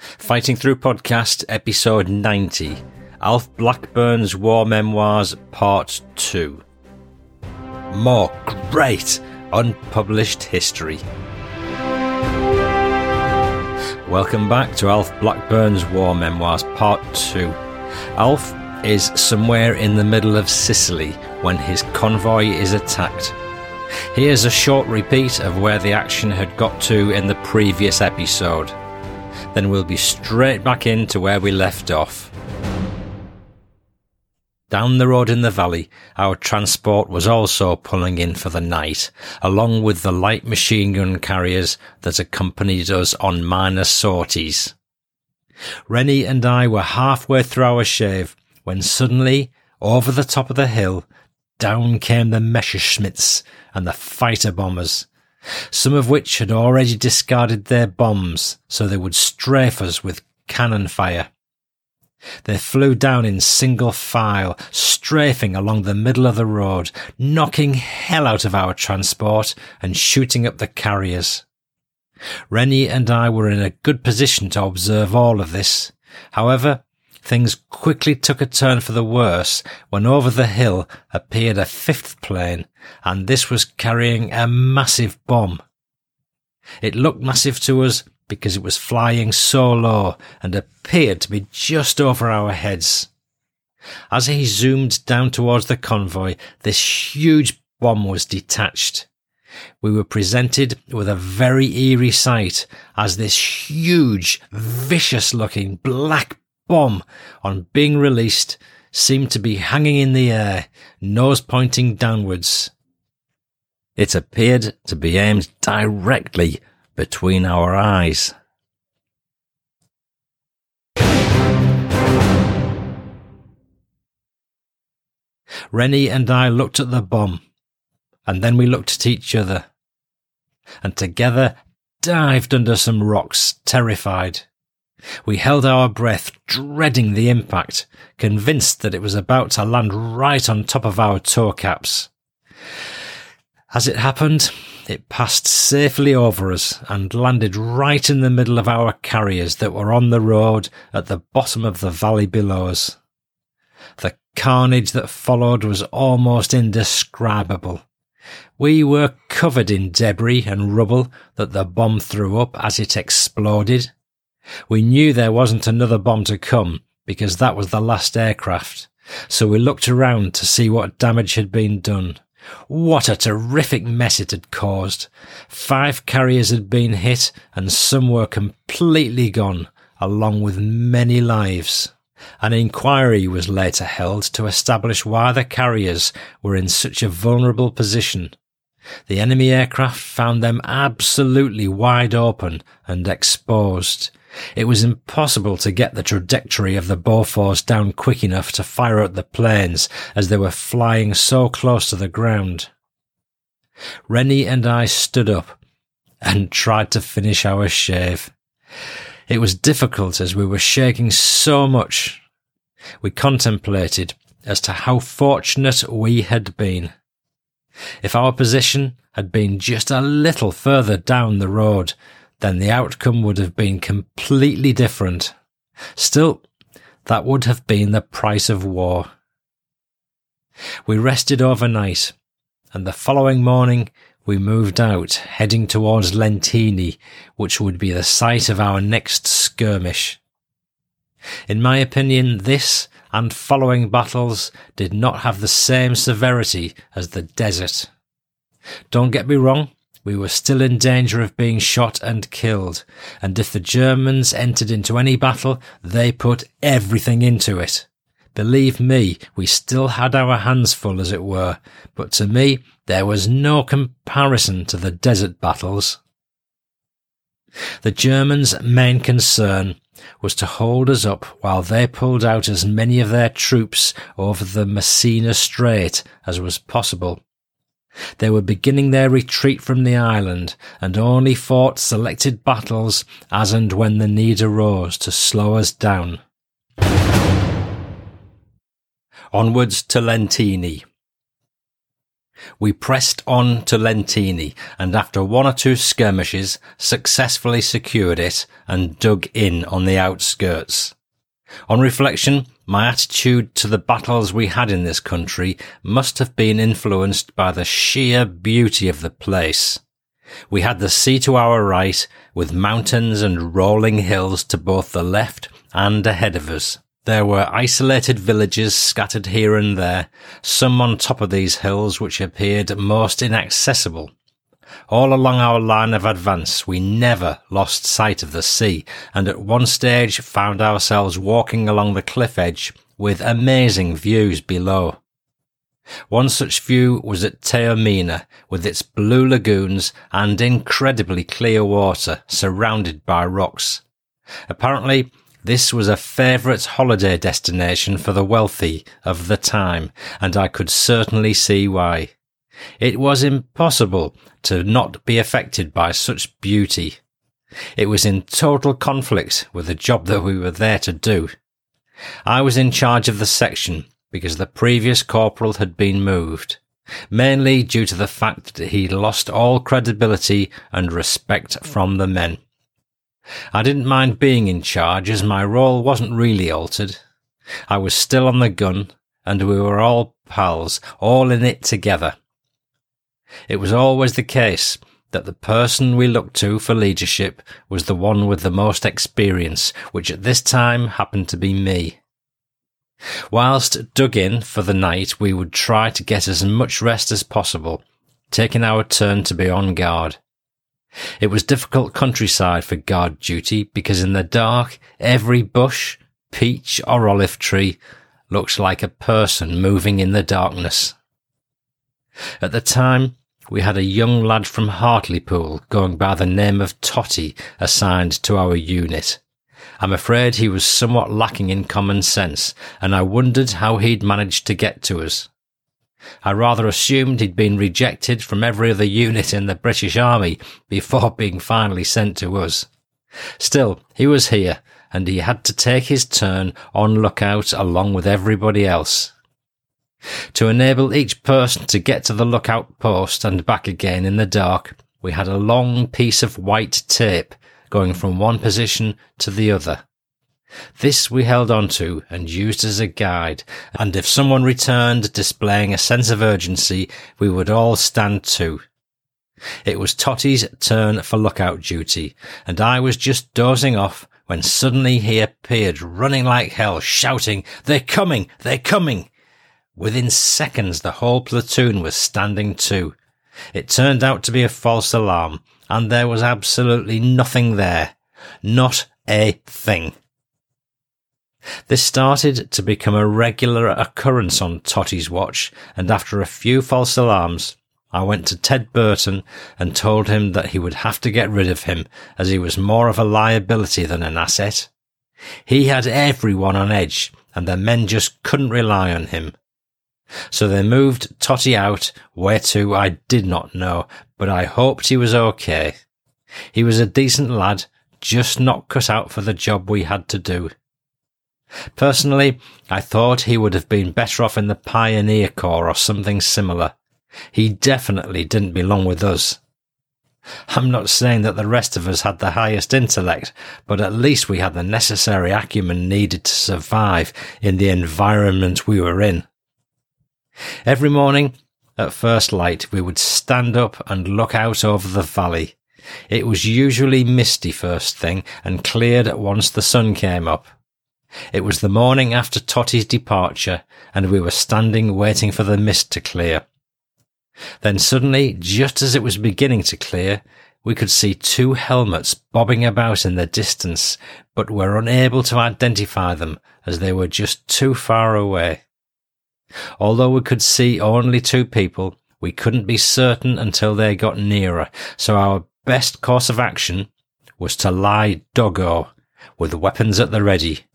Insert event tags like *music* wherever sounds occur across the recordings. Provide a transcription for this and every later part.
Fighting Through Podcast, episode 90 Alf Blackburn's War Memoirs, Part 2. More great unpublished history. Welcome back to Alf Blackburn's War Memoirs, Part 2. Alf is somewhere in the middle of Sicily when his convoy is attacked. Here's a short repeat of where the action had got to in the previous episode then we'll be straight back into where we left off. Down the road in the valley, our transport was also pulling in for the night, along with the light machine gun carriers that accompanied us on minor sorties. Rennie and I were halfway through our shave when suddenly, over the top of the hill, down came the Messerschmitts and the fighter bombers some of which had already discarded their bombs so they would strafe us with cannon fire. They flew down in single file, strafing along the middle of the road, knocking hell out of our transport and shooting up the carriers. Rennie and I were in a good position to observe all of this. However, Things quickly took a turn for the worse when over the hill appeared a fifth plane, and this was carrying a massive bomb. It looked massive to us because it was flying so low and appeared to be just over our heads. As he zoomed down towards the convoy, this huge bomb was detached. We were presented with a very eerie sight as this huge, vicious looking black bomb, on being released, seemed to be hanging in the air, nose pointing downwards. It appeared to be aimed directly between our eyes. Rennie and I looked at the bomb, and then we looked at each other, and together dived under some rocks, terrified. We held our breath, dreading the impact, convinced that it was about to land right on top of our toe caps. As it happened, it passed safely over us and landed right in the middle of our carriers that were on the road at the bottom of the valley below us. The carnage that followed was almost indescribable. We were covered in debris and rubble that the bomb threw up as it exploded. We knew there wasn't another bomb to come because that was the last aircraft. So we looked around to see what damage had been done. What a terrific mess it had caused. Five carriers had been hit and some were completely gone, along with many lives. An inquiry was later held to establish why the carriers were in such a vulnerable position. The enemy aircraft found them absolutely wide open and exposed. It was impossible to get the trajectory of the Bofors down quick enough to fire at the planes as they were flying so close to the ground. Rennie and I stood up and tried to finish our shave. It was difficult as we were shaking so much. We contemplated as to how fortunate we had been. If our position had been just a little further down the road, then the outcome would have been completely different. Still, that would have been the price of war. We rested overnight, and the following morning we moved out, heading towards Lentini, which would be the site of our next skirmish. In my opinion, this and following battles did not have the same severity as the desert. Don't get me wrong, we were still in danger of being shot and killed, and if the Germans entered into any battle, they put everything into it. Believe me, we still had our hands full, as it were, but to me, there was no comparison to the desert battles. The Germans' main concern was to hold us up while they pulled out as many of their troops over the Messina Strait as was possible. They were beginning their retreat from the island and only fought selected battles as and when the need arose to slow us down. Onwards to Lentini. We pressed on to Lentini and after one or two skirmishes successfully secured it and dug in on the outskirts. On reflection, my attitude to the battles we had in this country must have been influenced by the sheer beauty of the place. We had the sea to our right, with mountains and rolling hills to both the left and ahead of us. There were isolated villages scattered here and there, some on top of these hills which appeared most inaccessible. All along our line of advance, we never lost sight of the sea, and at one stage found ourselves walking along the cliff edge with amazing views below. One such view was at Taormina, with its blue lagoons and incredibly clear water surrounded by rocks. Apparently, this was a favourite holiday destination for the wealthy of the time, and I could certainly see why. It was impossible to not be affected by such beauty. It was in total conflict with the job that we were there to do. I was in charge of the section because the previous corporal had been moved, mainly due to the fact that he lost all credibility and respect from the men. I didn't mind being in charge as my role wasn't really altered. I was still on the gun and we were all pals, all in it together. It was always the case that the person we looked to for leadership was the one with the most experience, which at this time happened to be me. Whilst dug in for the night, we would try to get as much rest as possible, taking our turn to be on guard. It was difficult countryside for guard duty because in the dark, every bush, peach or olive tree looks like a person moving in the darkness. At the time, we had a young lad from Hartlepool going by the name of Totty assigned to our unit. I'm afraid he was somewhat lacking in common sense, and I wondered how he'd managed to get to us. I rather assumed he'd been rejected from every other unit in the British Army before *laughs* being finally sent to us. Still, he was here, and he had to take his turn on lookout along with everybody else. To enable each person to get to the lookout post and back again in the dark, we had a long piece of white tape going from one position to the other. This we held on to and used as a guide, and if someone returned displaying a sense of urgency, we would all stand to. It was Totty's turn for lookout duty, and I was just dozing off when suddenly he appeared running like hell, shouting, They're coming! They're coming! Within seconds, the whole platoon was standing to. It turned out to be a false alarm, and there was absolutely nothing there. Not a thing. This started to become a regular occurrence on Totty's watch, and after a few false alarms, I went to Ted Burton and told him that he would have to get rid of him as he was more of a liability than an asset. He had everyone on edge and the men just couldn't rely on him. So they moved Totty out, where to I did not know, but I hoped he was okay. He was a decent lad, just not cut out for the job we had to do. Personally, I thought he would have been better off in the Pioneer Corps or something similar. He definitely didn't belong with us. I'm not saying that the rest of us had the highest intellect, but at least we had the necessary acumen needed to survive in the environment we were in. Every morning, at first light, we would stand up and look out over the valley. It was usually misty first thing and cleared at once the sun came up. It was the morning after Totty's departure, and we were standing waiting for the mist to clear. Then suddenly, just as it was beginning to clear, we could see two helmets bobbing about in the distance, but were unable to identify them as they were just too far away. Although we could see only two people, we couldn't be certain until they got nearer, so our best course of action was to lie doggo with weapons at the ready.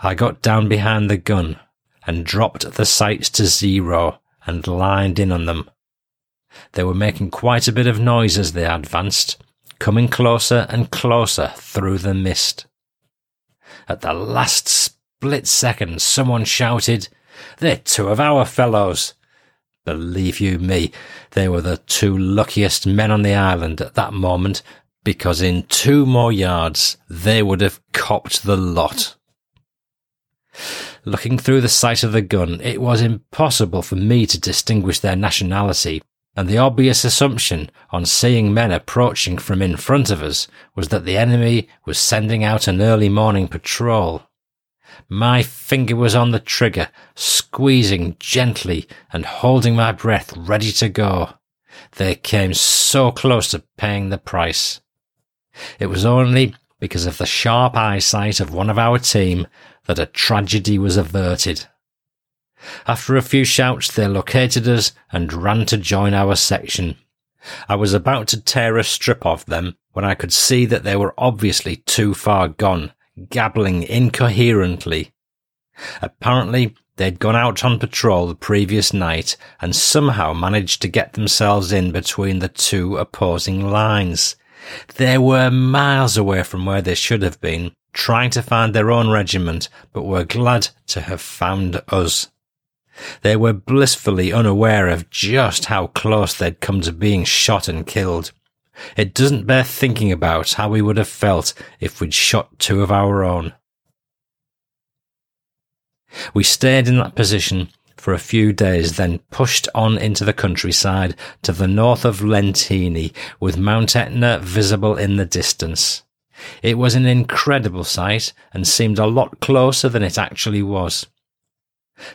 I got down behind the gun and dropped the sights to zero and lined in on them. They were making quite a bit of noise as they advanced, coming closer and closer through the mist. At the last split second, someone shouted, They're two of our fellows. Believe you me, they were the two luckiest men on the island at that moment, because in two more yards they would have copped the lot. Looking through the sight of the gun, it was impossible for me to distinguish their nationality, and the obvious assumption on seeing men approaching from in front of us was that the enemy was sending out an early morning patrol. My finger was on the trigger, squeezing gently and holding my breath ready to go. They came so close to paying the price. It was only because of the sharp eyesight of one of our team that a tragedy was averted. After a few shouts, they located us and ran to join our section. I was about to tear a strip off them when I could see that they were obviously too far gone, gabbling incoherently. Apparently, they'd gone out on patrol the previous night and somehow managed to get themselves in between the two opposing lines. They were miles away from where they should have been, trying to find their own regiment, but were glad to have found us. They were blissfully unaware of just how close they'd come to being shot and killed. It doesn't bear thinking about how we would have felt if we'd shot two of our own. We stayed in that position for a few days, then pushed on into the countryside to the north of Lentini, with Mount Etna visible in the distance. It was an incredible sight and seemed a lot closer than it actually was.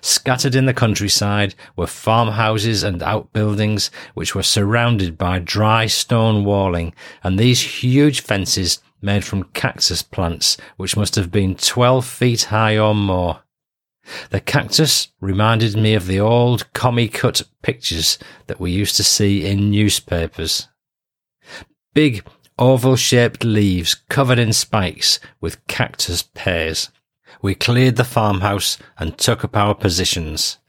Scattered in the countryside were farmhouses and outbuildings which were surrounded by dry stone walling and these huge fences made from cactus plants which must have been 12 feet high or more. The cactus reminded me of the old commie cut pictures that we used to see in newspapers. Big oval shaped leaves covered in spikes with cactus pears. We cleared the farmhouse and took up our positions.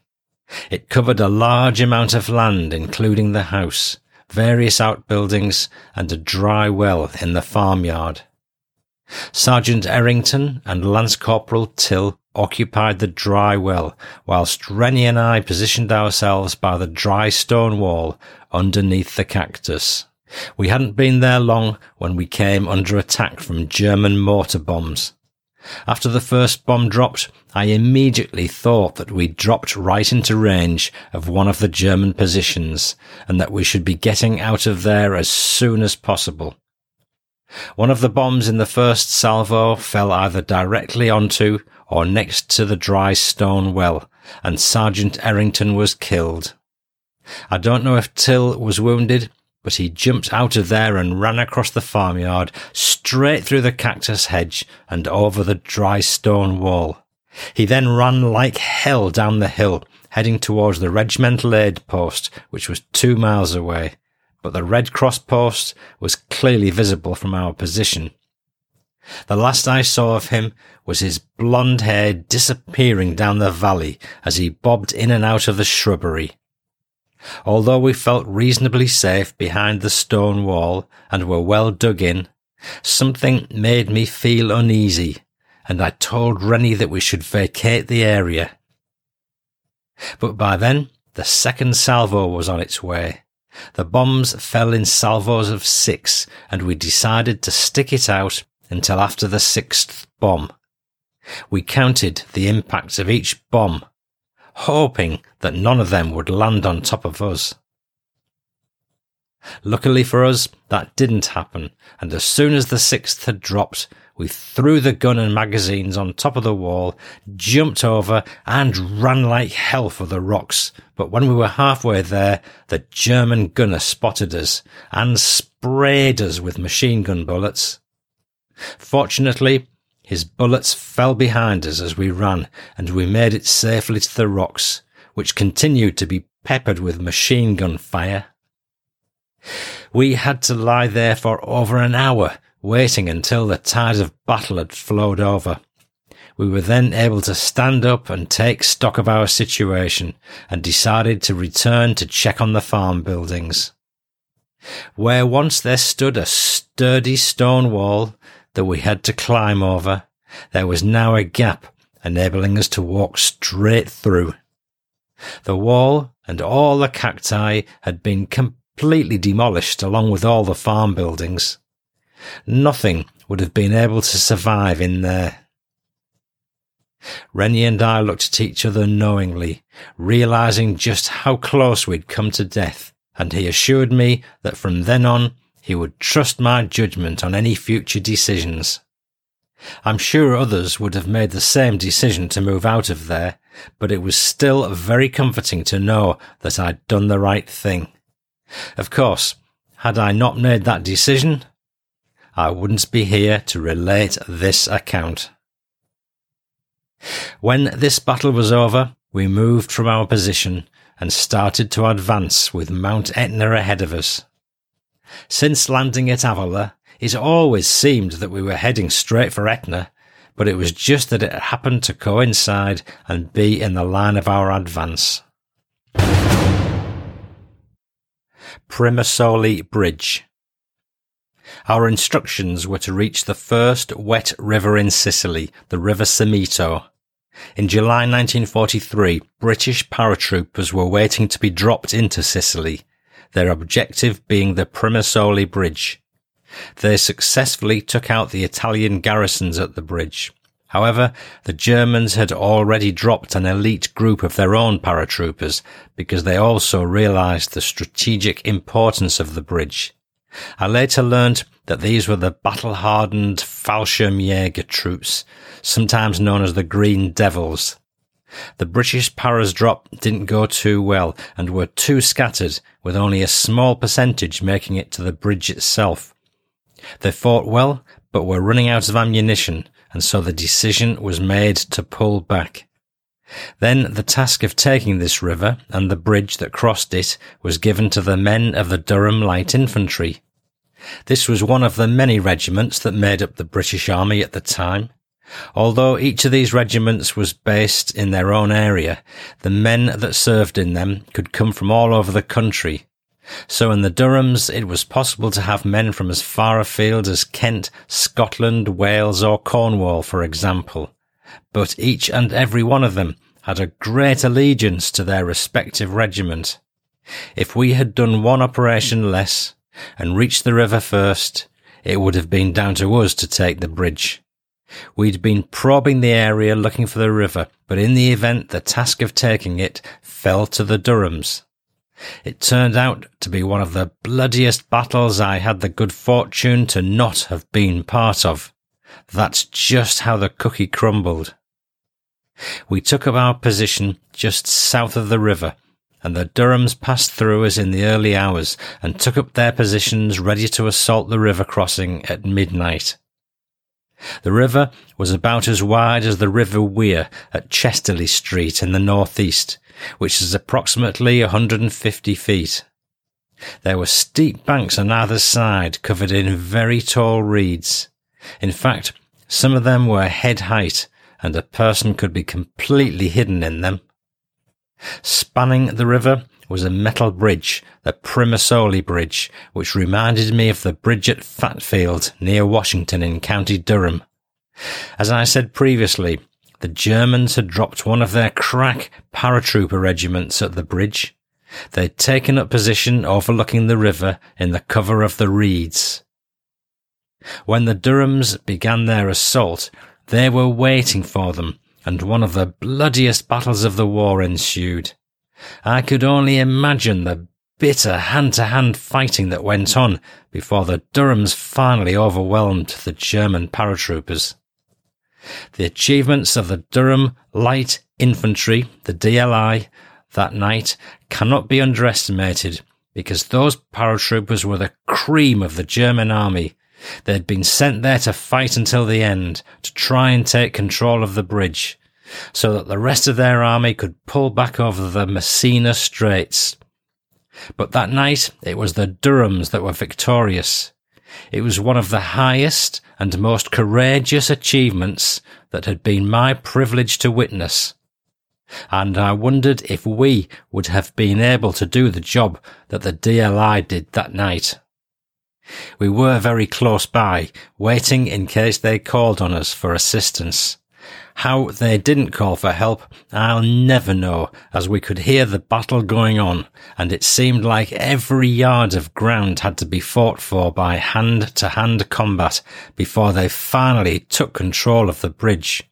It covered a large amount of land, including the house, various outbuildings, and a dry well in the farmyard. Sergeant Errington and Lance Corporal Till occupied the dry well, whilst Rennie and I positioned ourselves by the dry stone wall underneath the cactus. We hadn't been there long when we came under attack from German mortar bombs. After the first bomb dropped, I immediately thought that we'd dropped right into range of one of the German positions and that we should be getting out of there as soon as possible. One of the bombs in the first salvo fell either directly onto or next to the dry stone well, and Sergeant Errington was killed. I don't know if Till was wounded, but he jumped out of there and ran across the farmyard, straight through the cactus hedge and over the dry stone wall. He then ran like hell down the hill, heading towards the regimental aid post, which was two miles away. But the Red Cross post was clearly visible from our position. The last I saw of him was his blonde hair disappearing down the valley as he bobbed in and out of the shrubbery. Although we felt reasonably safe behind the stone wall and were well dug in, something made me feel uneasy, and I told Rennie that we should vacate the area. But by then, the second salvo was on its way. The bombs fell in salvos of six, and we decided to stick it out until after the sixth bomb. We counted the impact of each bomb hoping that none of them would land on top of us. Luckily for us, that didn't happen, and as soon as the sixth had dropped, we threw the gun and magazines on top of the wall, jumped over, and ran like hell for the rocks. But when we were halfway there, the German gunner spotted us and sprayed us with machine gun bullets. Fortunately, his bullets fell behind us as we ran, and we made it safely to the rocks, which continued to be peppered with machine gun fire. We had to lie there for over an hour waiting until the tide of battle had flowed over. We were then able to stand up and take stock of our situation and decided to return to check on the farm buildings. Where once there stood a sturdy stone wall that we had to climb over, there was now a gap enabling us to walk straight through. The wall and all the cacti had been completely demolished along with all the farm buildings. Nothing would have been able to survive in there. Rennie and I looked at each other knowingly, realizing just how close we'd come to death, and he assured me that from then on he would trust my judgment on any future decisions. I'm sure others would have made the same decision to move out of there, but it was still very comforting to know that I'd done the right thing. Of course, had I not made that decision, I wouldn't be here to relate this account. When this battle was over, we moved from our position and started to advance with Mount Etna ahead of us. Since landing at Avola, it always seemed that we were heading straight for Etna, but it was just that it happened to coincide and be in the line of our advance. Primosole Bridge Our instructions were to reach the first wet river in Sicily, the River Simeto. In July 1943, British paratroopers were waiting to be dropped into Sicily, their objective being the Primosole Bridge. They successfully took out the Italian garrisons at the bridge. However, the Germans had already dropped an elite group of their own paratroopers because they also realized the strategic importance of the bridge. I later learned that these were the battle-hardened Fallschirmjäger troops, sometimes known as the Green Devils. The British paras drop didn't go too well and were too scattered, with only a small percentage making it to the bridge itself. They fought well, but were running out of ammunition, and so the decision was made to pull back. Then the task of taking this river and the bridge that crossed it was given to the men of the Durham Light Infantry. This was one of the many regiments that made up the British Army at the time. Although each of these regiments was based in their own area, the men that served in them could come from all over the country so in the Durhams, it was possible to have men from as far afield as Kent, Scotland, Wales, or Cornwall, for example. But each and every one of them had a great allegiance to their respective regiment. If we had done one operation less and reached the river first, it would have been down to us to take the bridge. We'd been probing the area looking for the river, but in the event the task of taking it fell to the Durhams. It turned out to be one of the bloodiest battles I had the good fortune to not have been part of. That's just how the cookie crumbled. We took up our position just south of the river, and the Durhams passed through us in the early hours and took up their positions ready to assault the river crossing at midnight. The river was about as wide as the River Wear at Chester-le-Street in the northeast, which is approximately 150 feet. There were steep banks on either side covered in very tall reeds. In fact, some of them were head height and a person could be completely hidden in them. Spanning the river was a metal bridge, the Primosole Bridge, which reminded me of the bridge at Fatfield near Washington in County Durham. As I said previously, the Germans had dropped one of their crack paratrooper regiments at the bridge. They'd taken up position overlooking the river in the cover of the reeds. When the Durhams began their assault, they were waiting for them, and one of the bloodiest battles of the war ensued. I could only imagine the bitter hand-to-hand fighting that went on before the Durhams finally overwhelmed the German paratroopers. The achievements of the Durham Light Infantry, the DLI, that night cannot be underestimated because those paratroopers were the cream of the German army. They had been sent there to fight until the end, to try and take control of the bridge, so that the rest of their army could pull back over the Messina Straits. But that night it was the Durhams that were victorious. It was one of the highest and most courageous achievements that had been my privilege to witness. And I wondered if we would have been able to do the job that the DLI did that night. We were very close by, waiting in case they called on us for assistance. How they didn't call for help, I'll never know, as we could hear the battle going on, and it seemed like every yard of ground had to be fought for by hand to hand combat before they finally took control of the bridge.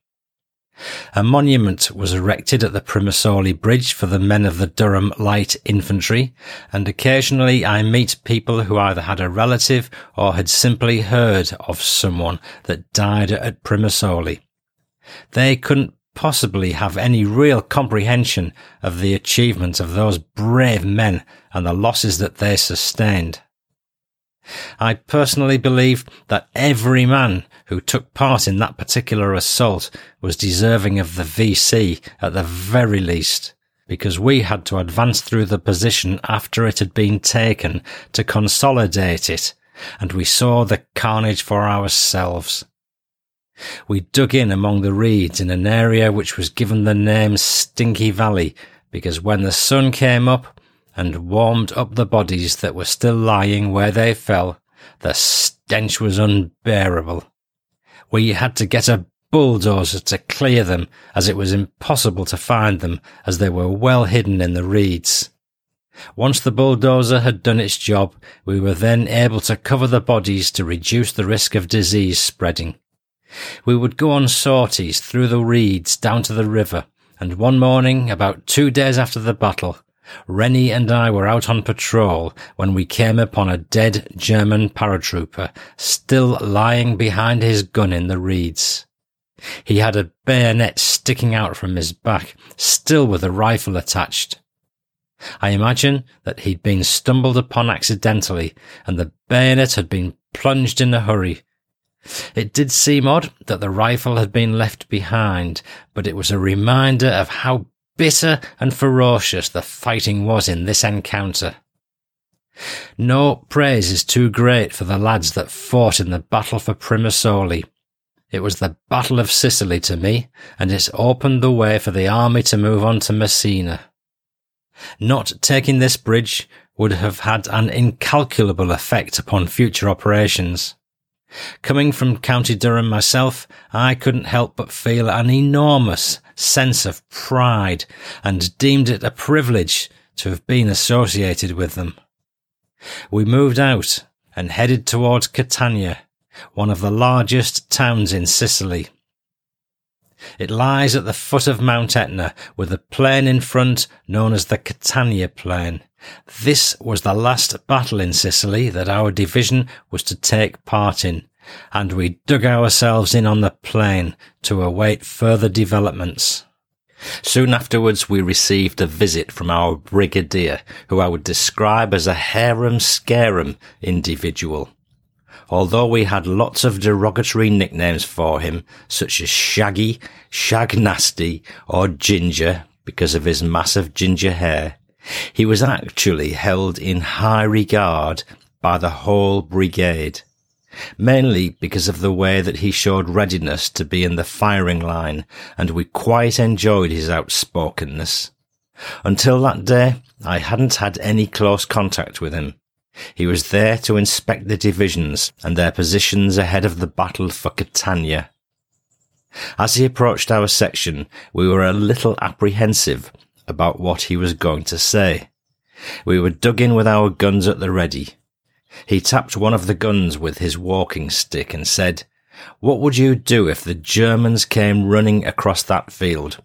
A monument was erected at the Primosole Bridge for the men of the Durham Light Infantry, and occasionally I meet people who either had a relative or had simply heard of someone that died at Primosole. They couldn't possibly have any real comprehension of the achievement of those brave men and the losses that they sustained. I personally believe that every man who took part in that particular assault was deserving of the VC at the very least, because we had to advance through the position after it had been taken to consolidate it, and we saw the carnage for ourselves. We dug in among the reeds in an area which was given the name Stinky Valley because when the sun came up and warmed up the bodies that were still lying where they fell, the stench was unbearable. We had to get a bulldozer to clear them as it was impossible to find them as they were well hidden in the reeds. Once the bulldozer had done its job, we were then able to cover the bodies to reduce the risk of disease spreading. We would go on sorties through the reeds down to the river, and one morning, about two days after the battle, Rennie and I were out on patrol when we came upon a dead German paratrooper still lying behind his gun in the reeds. He had a bayonet sticking out from his back, still with a rifle attached. I imagine that he'd been stumbled upon accidentally and the bayonet had been plunged in a hurry it did seem odd that the rifle had been left behind, but it was a reminder of how bitter and ferocious the fighting was in this encounter. No praise is too great for the lads that fought in the battle for Primosole. It was the Battle of Sicily to me, and it opened the way for the army to move on to Messina. Not taking this bridge would have had an incalculable effect upon future operations. Coming from County Durham myself, I couldn't help but feel an enormous sense of pride and deemed it a privilege to have been associated with them. We moved out and headed towards Catania, one of the largest towns in Sicily. It lies at the foot of Mount Etna with a plain in front known as the Catania Plain. This was the last battle in Sicily that our division was to take part in, and we dug ourselves in on the plain to await further developments. Soon afterwards, we received a visit from our brigadier, who I would describe as a harum-scarum individual. Although we had lots of derogatory nicknames for him, such as Shaggy, Shag Nasty, or Ginger, because of his massive ginger hair, he was actually held in high regard by the whole brigade mainly because of the way that he showed readiness to be in the firing line, and we quite enjoyed his outspokenness. Until that day, I hadn't had any close contact with him. He was there to inspect the divisions and their positions ahead of the battle for Catania. As he approached our section, we were a little apprehensive about what he was going to say. We were dug in with our guns at the ready, he tapped one of the guns with his walking stick and said, What would you do if the Germans came running across that field?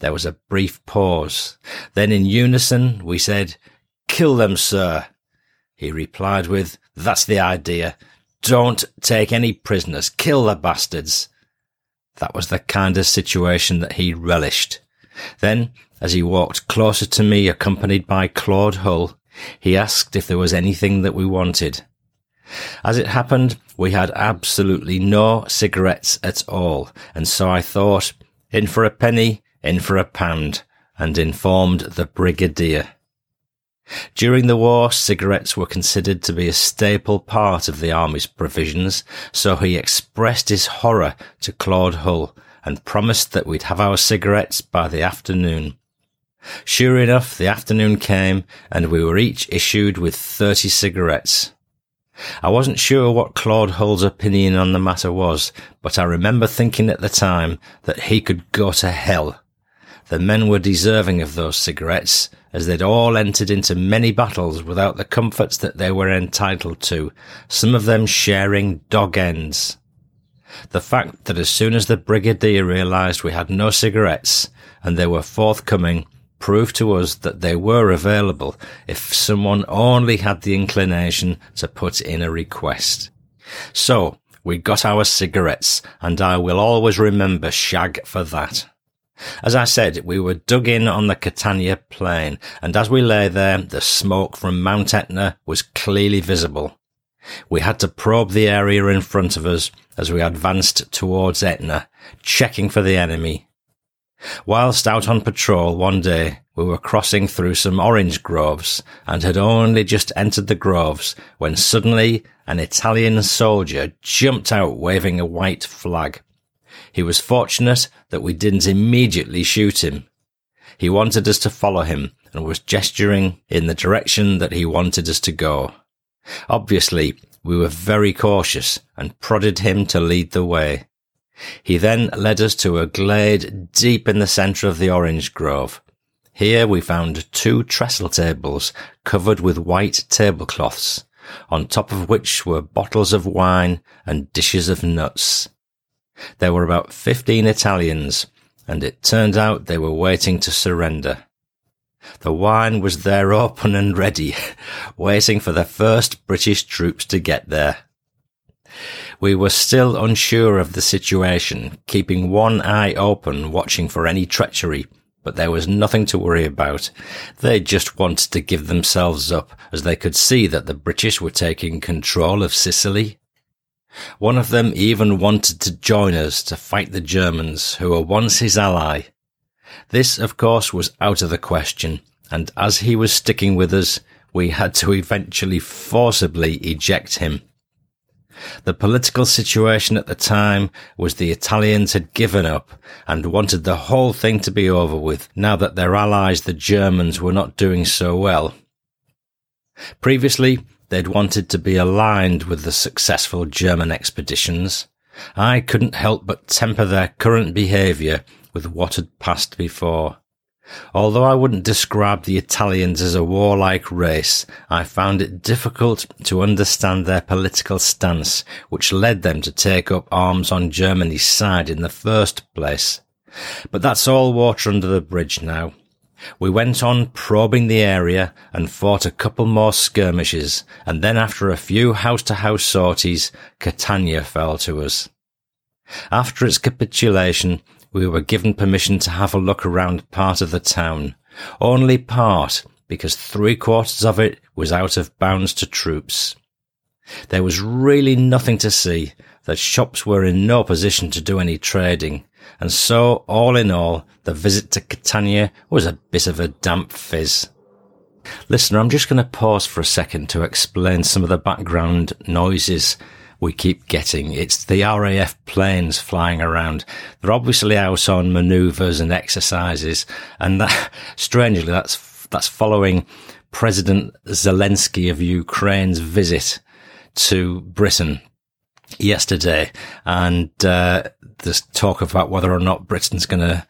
There was a brief pause. Then in unison we said, Kill them, sir. He replied with, That's the idea. Don't take any prisoners. Kill the bastards. That was the kind of situation that he relished. Then, as he walked closer to me accompanied by Claude Hull, he asked if there was anything that we wanted. As it happened, we had absolutely no cigarettes at all, and so I thought, in for a penny, in for a pound, and informed the brigadier. During the war, cigarettes were considered to be a staple part of the army's provisions, so he expressed his horror to Claude Hull and promised that we'd have our cigarettes by the afternoon. Sure enough, the afternoon came and we were each issued with 30 cigarettes. I wasn't sure what Claude Hull's opinion on the matter was, but I remember thinking at the time that he could go to hell. The men were deserving of those cigarettes, as they'd all entered into many battles without the comforts that they were entitled to, some of them sharing dog ends. The fact that as soon as the brigadier realised we had no cigarettes, and they were forthcoming, proved to us that they were available if someone only had the inclination to put in a request. So, we got our cigarettes, and I will always remember Shag for that. As I said, we were dug in on the Catania plain, and as we lay there, the smoke from Mount Etna was clearly visible. We had to probe the area in front of us as we advanced towards Etna, checking for the enemy. Whilst out on patrol one day, we were crossing through some orange groves and had only just entered the groves when suddenly an Italian soldier jumped out waving a white flag. He was fortunate that we didn't immediately shoot him. He wanted us to follow him and was gesturing in the direction that he wanted us to go. Obviously, we were very cautious and prodded him to lead the way. He then led us to a glade deep in the centre of the orange grove. Here we found two trestle tables covered with white tablecloths, on top of which were bottles of wine and dishes of nuts. There were about 15 Italians, and it turned out they were waiting to surrender. The wine was there open and ready, *laughs* waiting for the first British troops to get there. We were still unsure of the situation, keeping one eye open, watching for any treachery, but there was nothing to worry about. They just wanted to give themselves up, as they could see that the British were taking control of Sicily. One of them even wanted to join us to fight the Germans, who were once his ally. This, of course, was out of the question, and as he was sticking with us, we had to eventually forcibly eject him. The political situation at the time was the Italians had given up and wanted the whole thing to be over with now that their allies, the Germans, were not doing so well. Previously, they'd wanted to be aligned with the successful German expeditions. I couldn't help but temper their current behaviour with what had passed before. Although I wouldn't describe the Italians as a warlike race, I found it difficult to understand their political stance, which led them to take up arms on Germany's side in the first place. But that's all water under the bridge now. We went on probing the area and fought a couple more skirmishes, and then after a few house-to-house sorties, Catania fell to us. After its capitulation, we were given permission to have a look around part of the town. Only part, because three quarters of it was out of bounds to troops. There was really nothing to see, the shops were in no position to do any trading, and so, all in all, the visit to Catania was a bit of a damp fizz. Listener, I'm just going to pause for a second to explain some of the background noises we keep getting. It's the RAF planes flying around. They're obviously out on maneuvers and exercises. And that, *laughs* strangely, that's, that's following President Zelensky of Ukraine's visit to Britain yesterday. And, uh, there's talk about whether or not Britain's going to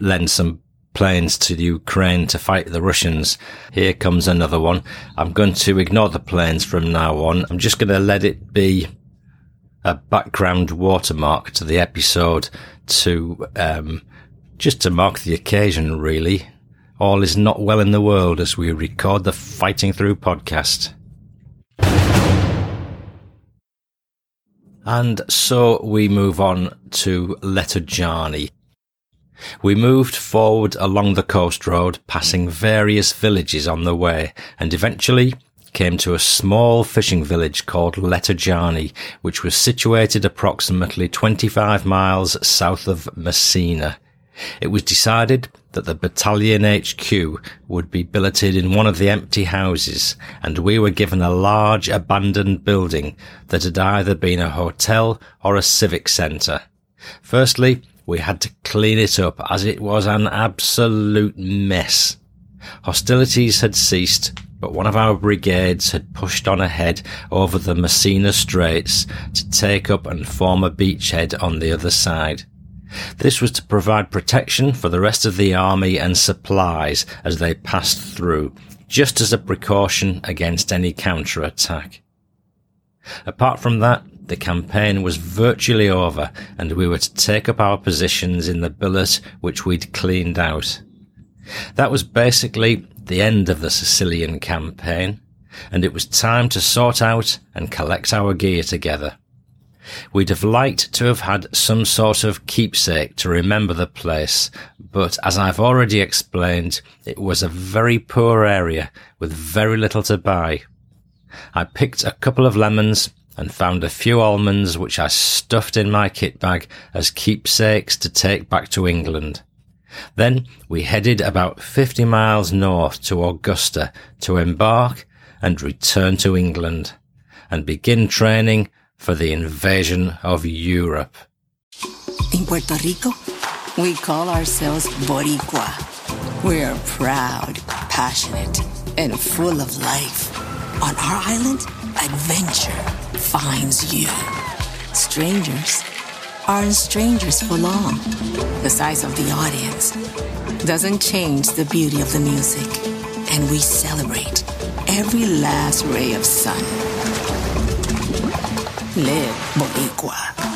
lend some planes to Ukraine to fight the Russians. Here comes another one. I'm going to ignore the planes from now on. I'm just going to let it be a background watermark to the episode to um, just to mark the occasion, really. All is not well in the world as we record the Fighting Through podcast. And so we move on to Letojanni. We moved forward along the coast road, passing various villages on the way, and eventually came to a small fishing village called Letojanni, which was situated approximately 25 miles south of Messina. It was decided that the battalion HQ would be billeted in one of the empty houses and we were given a large abandoned building that had either been a hotel or a civic centre. Firstly, we had to clean it up as it was an absolute mess. Hostilities had ceased, but one of our brigades had pushed on ahead over the Messina Straits to take up and form a beachhead on the other side. This was to provide protection for the rest of the army and supplies as they passed through, just as a precaution against any counter-attack. Apart from that, the campaign was virtually over and we were to take up our positions in the billet which we'd cleaned out. That was basically the end of the Sicilian campaign and it was time to sort out and collect our gear together. We'd have liked to have had some sort of keepsake to remember the place, but as I've already explained, it was a very poor area with very little to buy. I picked a couple of lemons and found a few almonds which I stuffed in my kit bag as keepsakes to take back to England. Then we headed about 50 miles north to Augusta to embark and return to England and begin training for the invasion of Europe. In Puerto Rico, we call ourselves Boricua. We're proud, passionate, and full of life. On our island, adventure finds you. Strangers aren't strangers for long. The size of the audience doesn't change the beauty of the music, and we celebrate every last ray of sun. Live Boricua.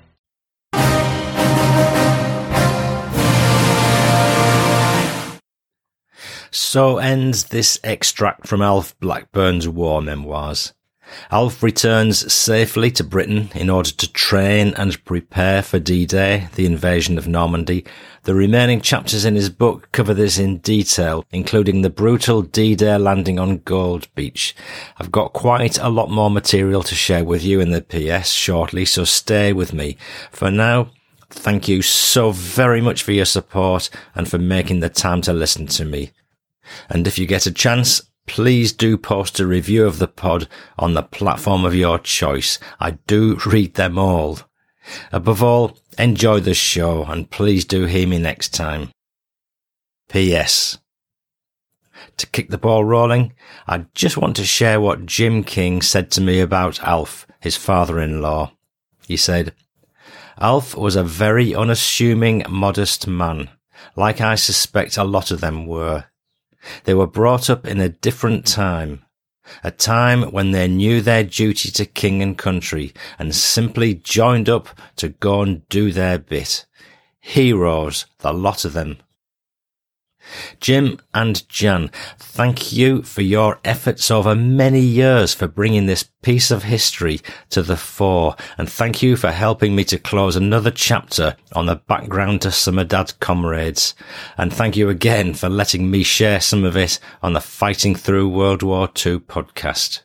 So ends this extract from Alf Blackburn's war memoirs. Alf returns safely to Britain in order to train and prepare for D-Day, the invasion of Normandy. The remaining chapters in his book cover this in detail, including the brutal D-Day landing on Gold Beach. I've got quite a lot more material to share with you in the PS shortly, so stay with me. For now, thank you so very much for your support and for making the time to listen to me. And if you get a chance, please do post a review of the pod on the platform of your choice. I do read them all. Above all, enjoy the show and please do hear me next time. P.S. To kick the ball rolling, I just want to share what Jim King said to me about Alf, his father-in-law. He said, Alf was a very unassuming, modest man, like I suspect a lot of them were. They were brought up in a different time, a time when they knew their duty to king and country and simply joined up to go and do their bit. Heroes, the lot of them. Jim and Jan, thank you for your efforts over many years for bringing this piece of history to the fore, and thank you for helping me to close another chapter on the background to Dad's comrades. And thank you again for letting me share some of it on the Fighting Through World War II podcast.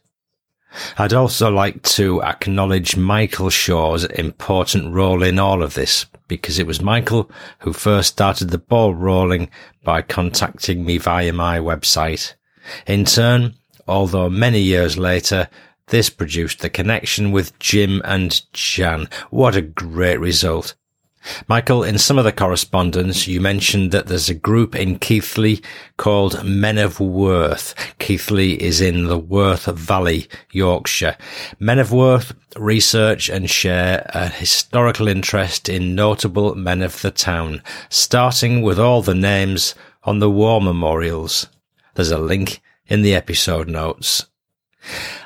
I'd also like to acknowledge Michael Shaw's important role in all of this because it was Michael who first started the ball rolling by contacting me via my website. In turn, although many years later, this produced the connection with Jim and Jan. What a great result. Michael, in some of the correspondence, you mentioned that there's a group in Keighley called Men of Worth. Keighley is in the Worth Valley, Yorkshire. Men of Worth research and share a historical interest in notable men of the town, starting with all the names on the war memorials. There's a link in the episode notes.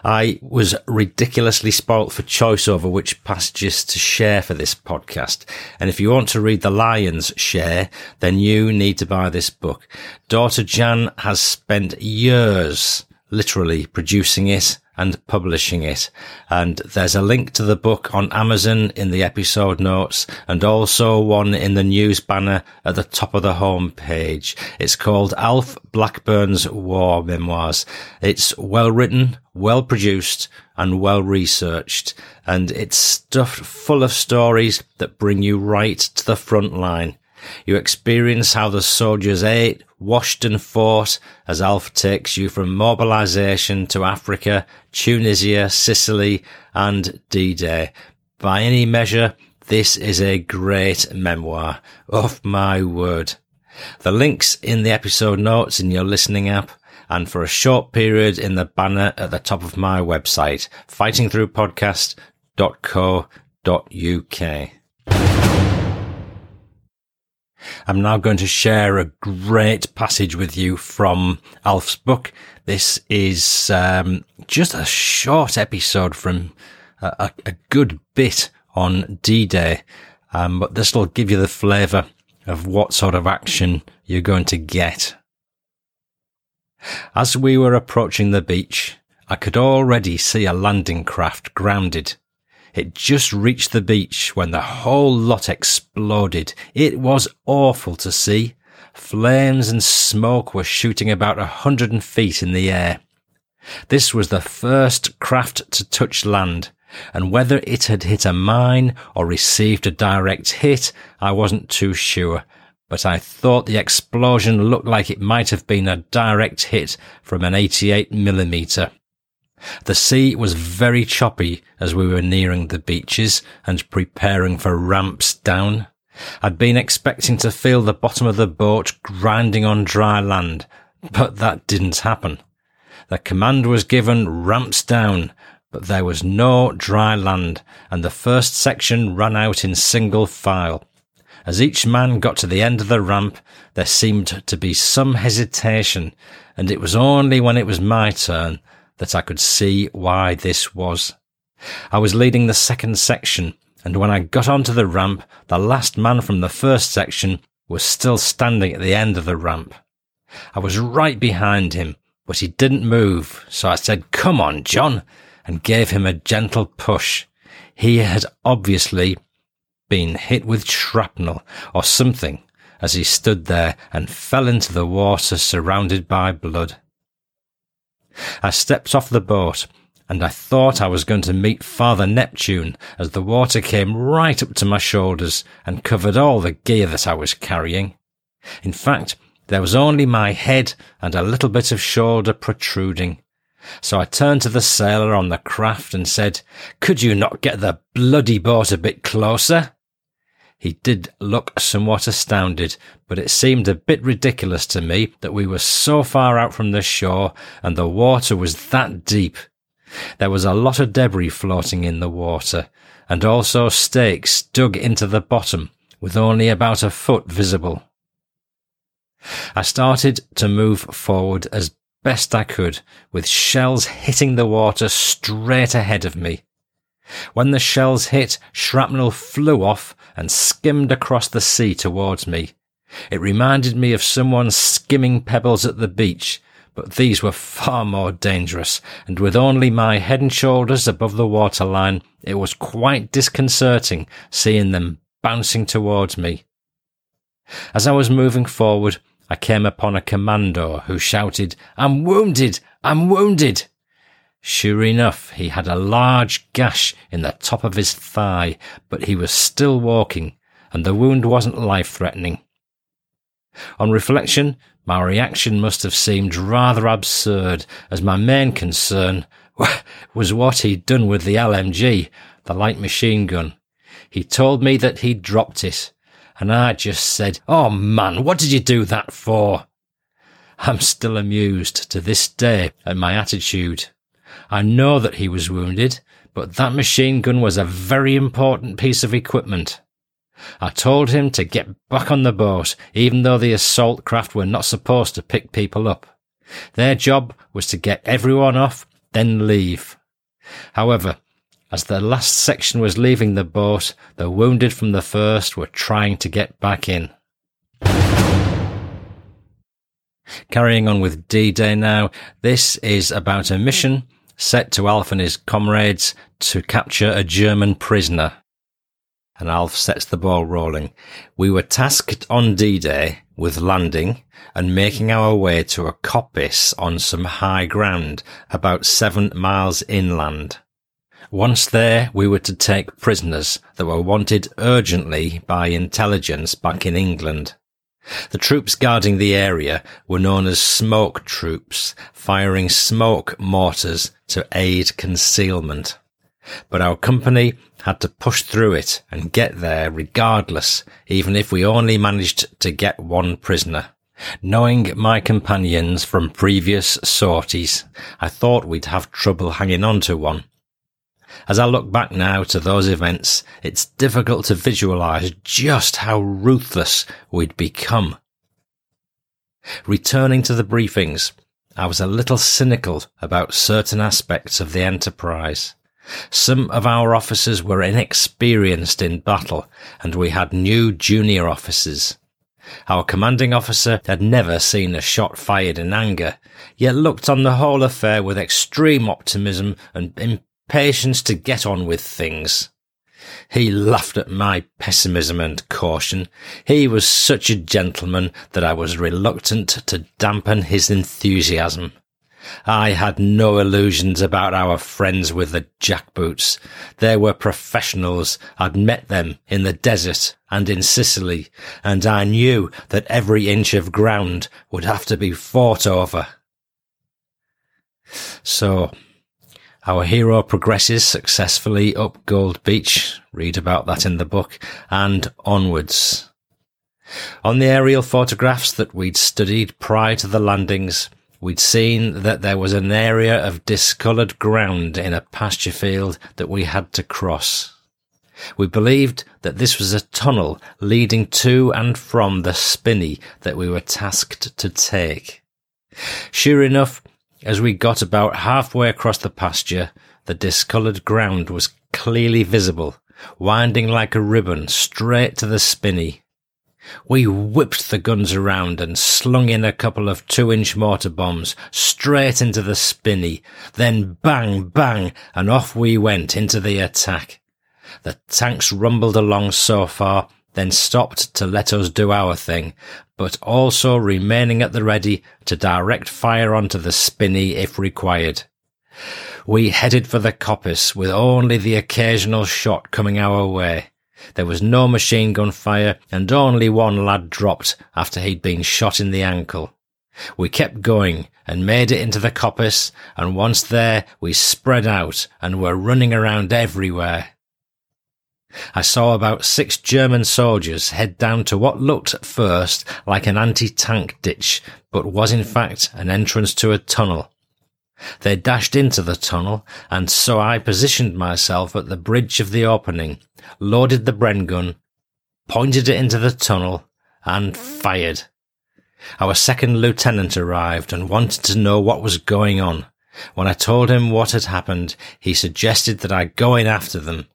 I was ridiculously spoilt for choice over which passages to share for this podcast. And if you want to read the Lions share, then you need to buy this book. Daughter Jan has spent years literally producing it and publishing it. And there's a link to the book on Amazon in the episode notes and also one in the news banner at the top of the home page. It's called Alf Blackburn's War Memoirs. It's well written, well produced and well researched and it's stuffed full of stories that bring you right to the front line. You experience how the soldiers ate, washed and fought as Alf takes you from mobilization to Africa, Tunisia, Sicily and D-Day. By any measure, this is a great memoir. Off my word. The links in the episode notes in your listening app and for a short period in the banner at the top of my website, fightingthroughpodcast.co.uk. I'm now going to share a great passage with you from Alf's book. This is um, just a short episode from a, a good bit on D-Day, um, but this will give you the flavour of what sort of action you're going to get. As we were approaching the beach, I could already see a landing craft grounded it just reached the beach when the whole lot exploded. It was awful to see. Flames and smoke were shooting about a hundred feet in the air. This was the first craft to touch land, and whether it had hit a mine or received a direct hit, I wasn't too sure. But I thought the explosion looked like it might have been a direct hit from an 88 millimeter. The sea was very choppy as we were nearing the beaches and preparing for ramps down. I'd been expecting to feel the bottom of the boat grinding on dry land, but that didn't happen. The command was given ramps down, but there was no dry land, and the first section ran out in single file. As each man got to the end of the ramp, there seemed to be some hesitation, and it was only when it was my turn that I could see why this was. I was leading the second section, and when I got onto the ramp, the last man from the first section was still standing at the end of the ramp. I was right behind him, but he didn't move, so I said, Come on, John, and gave him a gentle push. He had obviously been hit with shrapnel or something as he stood there and fell into the water surrounded by blood. I stepped off the boat and I thought I was going to meet Father Neptune as the water came right up to my shoulders and covered all the gear that I was carrying. In fact, there was only my head and a little bit of shoulder protruding. So I turned to the sailor on the craft and said, Could you not get the bloody boat a bit closer? He did look somewhat astounded, but it seemed a bit ridiculous to me that we were so far out from the shore and the water was that deep. There was a lot of debris floating in the water and also stakes dug into the bottom with only about a foot visible. I started to move forward as best I could with shells hitting the water straight ahead of me. When the shells hit, shrapnel flew off and skimmed across the sea towards me. It reminded me of someone skimming pebbles at the beach, but these were far more dangerous, and with only my head and shoulders above the waterline, it was quite disconcerting seeing them bouncing towards me. As I was moving forward, I came upon a commando who shouted, I'm wounded! I'm wounded! Sure enough, he had a large gash in the top of his thigh, but he was still walking, and the wound wasn't life-threatening. On reflection, my reaction must have seemed rather absurd, as my main concern *laughs* was what he'd done with the LMG, the light machine gun. He told me that he'd dropped it, and I just said, Oh man, what did you do that for? I'm still amused to this day at my attitude. I know that he was wounded, but that machine gun was a very important piece of equipment. I told him to get back on the boat, even though the assault craft were not supposed to pick people up. Their job was to get everyone off then leave. However, as the last section was leaving the boat, the wounded from the first were trying to get back in. Carrying on with D-Day now, this is about a mission set to Alf and his comrades to capture a German prisoner. And Alf sets the ball rolling. We were tasked on D-Day with landing and making our way to a coppice on some high ground about seven miles inland. Once there, we were to take prisoners that were wanted urgently by intelligence back in England. The troops guarding the area were known as smoke troops, firing smoke mortars to aid concealment. But our company had to push through it and get there regardless, even if we only managed to get one prisoner. Knowing my companions from previous sorties, I thought we'd have trouble hanging on to one. As I look back now to those events, it's difficult to visualize just how ruthless we'd become. Returning to the briefings, I was a little cynical about certain aspects of the enterprise. Some of our officers were inexperienced in battle, and we had new junior officers. Our commanding officer had never seen a shot fired in anger, yet looked on the whole affair with extreme optimism and impatience to get on with things. He laughed at my pessimism and caution. He was such a gentleman that I was reluctant to dampen his enthusiasm. I had no illusions about our friends with the jackboots. They were professionals. I'd met them in the desert and in Sicily, and I knew that every inch of ground would have to be fought over. So, our hero progresses successfully up Gold Beach. Read about that in the book and onwards. On the aerial photographs that we'd studied prior to the landings, we'd seen that there was an area of discoloured ground in a pasture field that we had to cross. We believed that this was a tunnel leading to and from the spinney that we were tasked to take. Sure enough, as we got about halfway across the pasture, the discoloured ground was clearly visible, winding like a ribbon straight to the spinney. We whipped the guns around and slung in a couple of two inch mortar bombs straight into the spinney. Then bang, bang, and off we went into the attack. The tanks rumbled along so far, then stopped to let us do our thing, but also remaining at the ready to direct fire onto the spinney if required. We headed for the coppice with only the occasional shot coming our way. There was no machine gun fire and only one lad dropped after he'd been shot in the ankle. We kept going and made it into the coppice and once there we spread out and were running around everywhere. I saw about six German soldiers head down to what looked at first like an anti-tank ditch, but was in fact an entrance to a tunnel. They dashed into the tunnel, and so I positioned myself at the bridge of the opening, loaded the Bren gun, pointed it into the tunnel, and fired. Our second lieutenant arrived and wanted to know what was going on. When I told him what had happened, he suggested that I go in after them.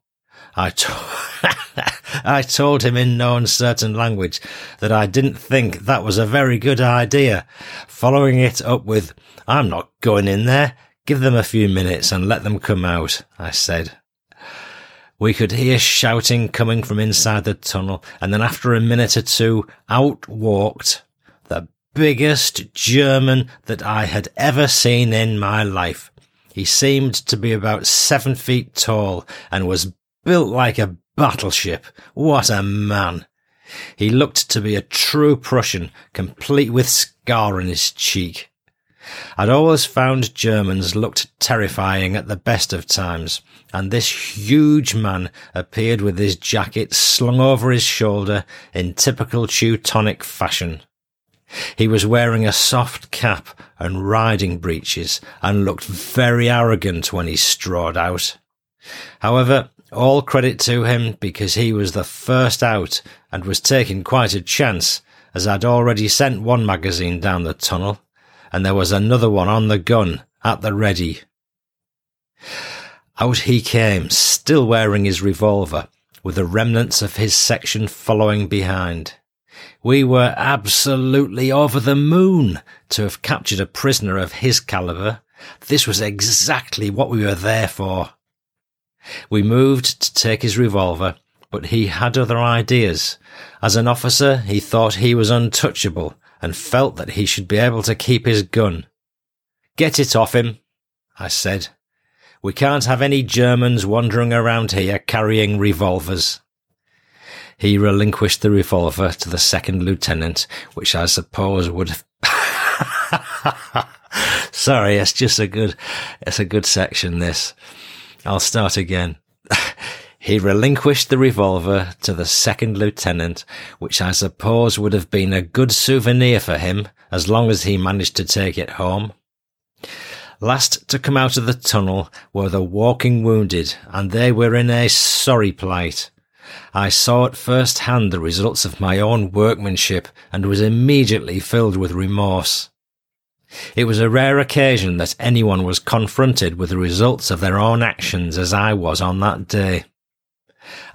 I, to- *laughs* I told him in no uncertain language that I didn't think that was a very good idea, following it up with, I'm not going in there. Give them a few minutes and let them come out, I said. We could hear shouting coming from inside the tunnel, and then after a minute or two, out walked the biggest German that I had ever seen in my life. He seemed to be about seven feet tall and was built like a battleship. What a man! He looked to be a true Prussian, complete with scar on his cheek. I'd always found Germans looked terrifying at the best of times, and this huge man appeared with his jacket slung over his shoulder in typical Teutonic fashion. He was wearing a soft cap and riding breeches and looked very arrogant when he strode out. However, all credit to him because he was the first out and was taking quite a chance as I'd already sent one magazine down the tunnel and there was another one on the gun at the ready. Out he came, still wearing his revolver, with the remnants of his section following behind. We were absolutely over the moon to have captured a prisoner of his caliber. This was exactly what we were there for. We moved to take his revolver, but he had other ideas. As an officer, he thought he was untouchable and felt that he should be able to keep his gun. Get it off him, I said. We can't have any Germans wandering around here carrying revolvers. He relinquished the revolver to the second lieutenant, which I suppose would have *laughs* Sorry, it's just a good, it's a good section, this. I'll start again. *laughs* he relinquished the revolver to the second lieutenant, which I suppose would have been a good souvenir for him as long as he managed to take it home. Last to come out of the tunnel were the walking wounded, and they were in a sorry plight. I saw at first hand the results of my own workmanship and was immediately filled with remorse. It was a rare occasion that anyone was confronted with the results of their own actions as I was on that day.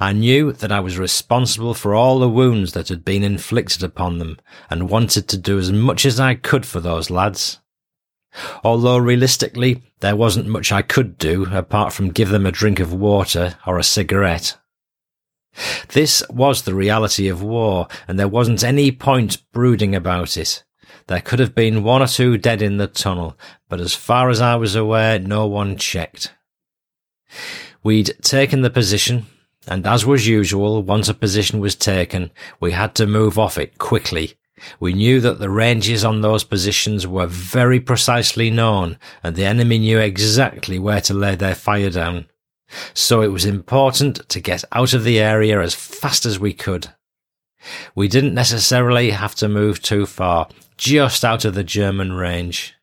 I knew that I was responsible for all the wounds that had been inflicted upon them and wanted to do as much as I could for those lads. Although realistically, there wasn't much I could do apart from give them a drink of water or a cigarette. This was the reality of war, and there wasn't any point brooding about it. There could have been one or two dead in the tunnel, but as far as I was aware, no one checked. We'd taken the position, and as was usual, once a position was taken, we had to move off it quickly. We knew that the ranges on those positions were very precisely known, and the enemy knew exactly where to lay their fire down. So it was important to get out of the area as fast as we could. We didn't necessarily have to move too far, just out of the German range.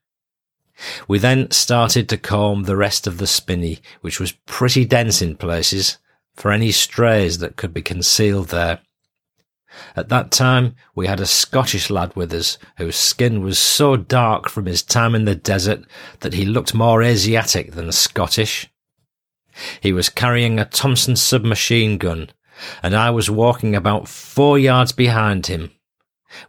We then started to comb the rest of the spinney, which was pretty dense in places, for any strays that could be concealed there. At that time, we had a Scottish lad with us whose skin was so dark from his time in the desert that he looked more Asiatic than Scottish. He was carrying a Thompson submachine gun, and I was walking about four yards behind him.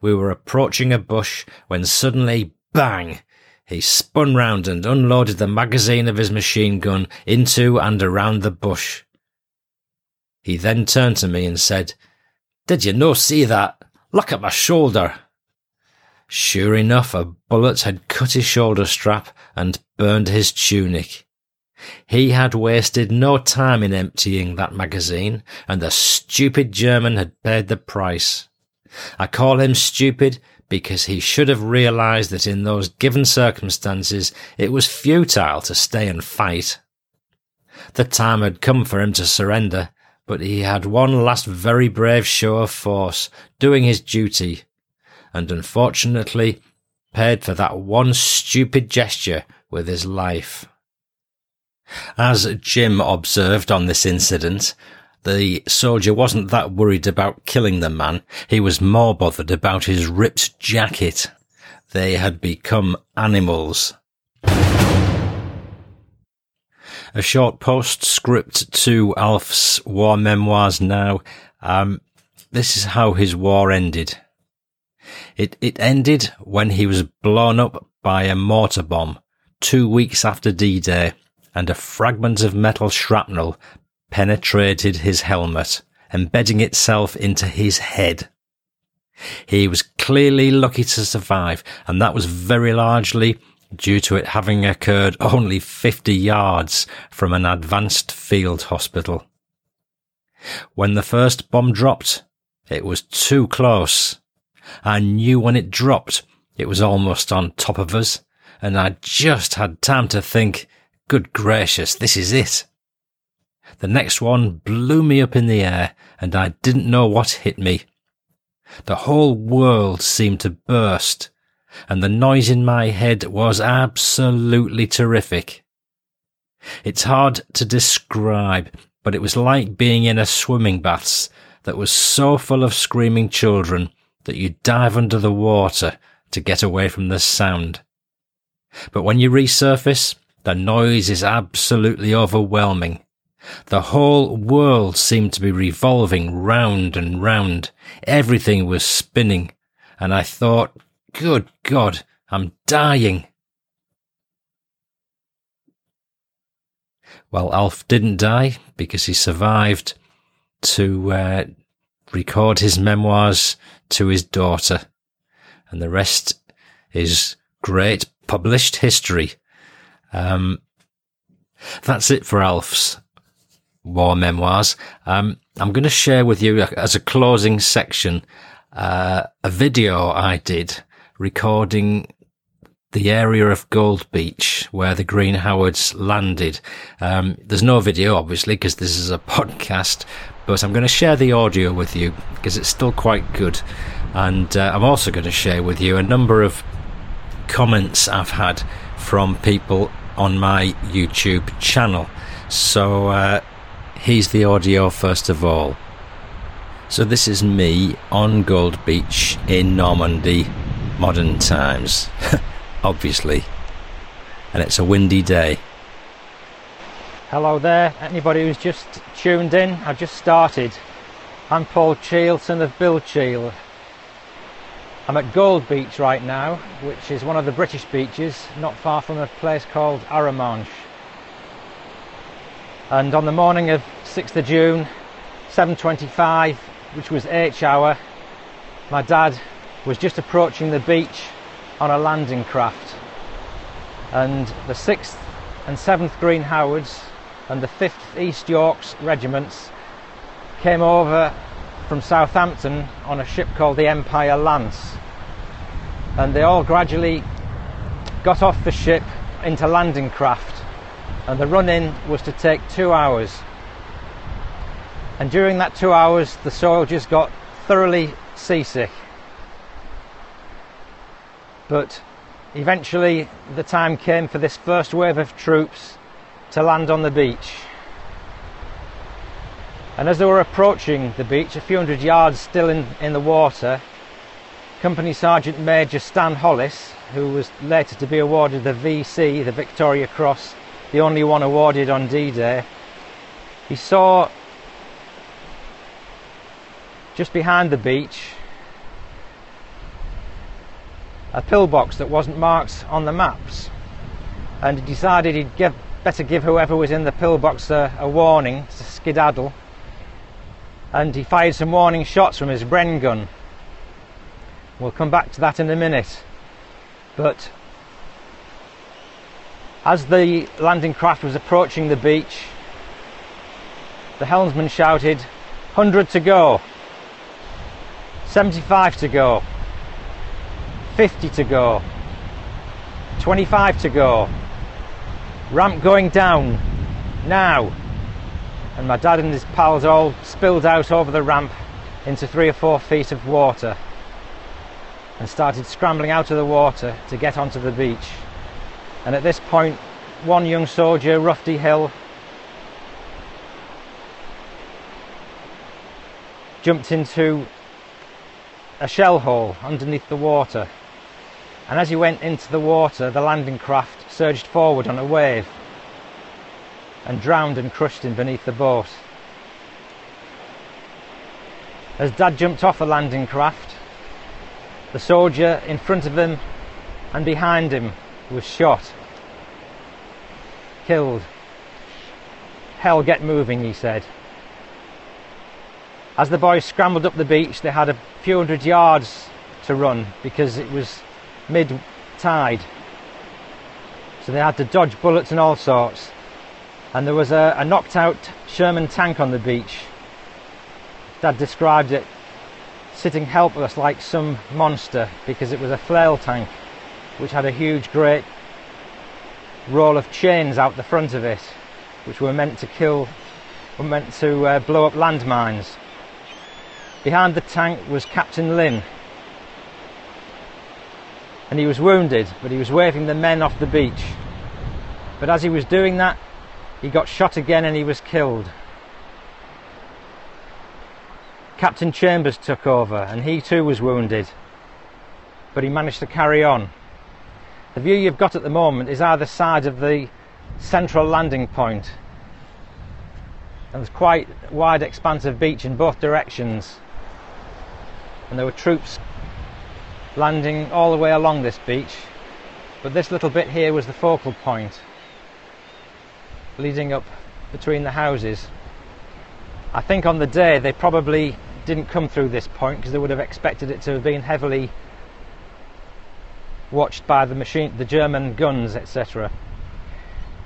We were approaching a bush when suddenly, bang! He spun round and unloaded the magazine of his machine gun into and around the bush. He then turned to me and said, Did you no see that? Look at my shoulder. Sure enough, a bullet had cut his shoulder strap and burned his tunic. He had wasted no time in emptying that magazine, and the stupid German had paid the price. I call him stupid because he should have realized that in those given circumstances it was futile to stay and fight. The time had come for him to surrender, but he had one last very brave show of force, doing his duty, and unfortunately paid for that one stupid gesture with his life. As Jim observed on this incident, the soldier wasn't that worried about killing the man. He was more bothered about his ripped jacket. They had become animals. A short postscript to Alf's war memoirs now. Um, this is how his war ended. It, it ended when he was blown up by a mortar bomb two weeks after D-Day and a fragment of metal shrapnel penetrated his helmet, embedding itself into his head. He was clearly lucky to survive, and that was very largely due to it having occurred *laughs* only 50 yards from an advanced field hospital. When the first bomb dropped, it was too close. I knew when it dropped, it was almost on top of us, and I just had time to think, Good gracious, this is it. The next one blew me up in the air and I didn't know what hit me. The whole world seemed to burst and the noise in my head was absolutely terrific. It's hard to describe, but it was like being in a swimming bath that was so full of screaming children that you dive under the water to get away from the sound. But when you resurface, The noise is absolutely overwhelming. The whole world seemed to be revolving round and round. Everything was spinning. And I thought, good God, I'm dying. Well, Alf didn't die because he survived to uh, record his memoirs to his daughter. And the rest is great published history. Um, that's it for Alf's war memoirs. Um, I'm going to share with you as a closing section uh, a video I did recording the area of Gold Beach where the Green Howards landed. Um, there's no video, obviously, because this is a *laughs* podcast, but I'm going to share the audio with you because it's still quite good. And uh, I'm also going to share with you a number of comments I've had from people on my YouTube channel. So uh, here's the audio first of all. So this is me on Gold Beach in Normandy, modern times. *laughs* obviously. And it's a windy day. Hello there, anybody who's just tuned in, I've just started. I'm Paul Cheall, son of Bill Cheall. I'm at Gold Beach right now, which is one of the British beaches, not far from a place called Arromanches. And on the morning of 6th of June, 7.25, which was H hour, my dad was just approaching the beach on a landing craft. And the 6th and 7th Green Howards and the 5th East Yorks regiments came over from Southampton on a ship called the Empire Lance. And they all gradually got off the ship into landing craft. And the run in was to take two hours. And during that two hours, the soldiers got thoroughly seasick but eventually the time came for this first wave of troops to land on the beach. And as they were approaching the beach, a few hundred yards still in, in the water, Company Sergeant Major Stan Hollis, who was later to be awarded the VC, the Victoria Cross, the only one awarded on D-Day, he saw just behind the beach a pillbox that wasn't marked on the maps and he decided he'd better give whoever was in the pillbox a, a warning to skedaddle and he fired some warning shots from his Bren gun. We'll come back to that in a minute. But as the landing craft was approaching the beach, the helmsman shouted, 100 to go, 75 to go, 50 to go 25 to go ramp going down now and my dad and his pals all spilled out over the ramp into three or four feet of water and started scrambling out of the water to get onto the beach. And at this point one young soldier Rufty Hill jumped into a shell hole underneath the water. And as he went into the water, the landing craft surged forward on a wave and drowned and crushed him beneath the boat. As Dad jumped off the landing craft, the soldier in front of him and behind him was shot, killed. Hell, get moving, he said. As the boys scrambled up the beach, they had a few hundred yards to run because it was mid tide. So they had to dodge bullets and all sorts. And there was a, a knocked out Sherman tank on the beach. Dad described it sitting helpless like some monster because it was a flail tank which had a huge great roll of chains out the front of it which were meant to kill were meant to uh, blow up landmines behind the tank was captain lynn and he was wounded, but he was waving the men off the beach. But as he was doing that, he got shot again and he was killed. Captain Chambers took over and he too was wounded, but he managed to carry on. The view you've got at the moment is either side of the central landing point. There's quite a wide expanse of beach in both directions. And there were troops landing all the way along this beach. But this little bit here was the focal point, leading up between the houses. I think on the day they probably didn't come through this point because they would have expected it to have been heavily watched by the machine, the German guns, etc.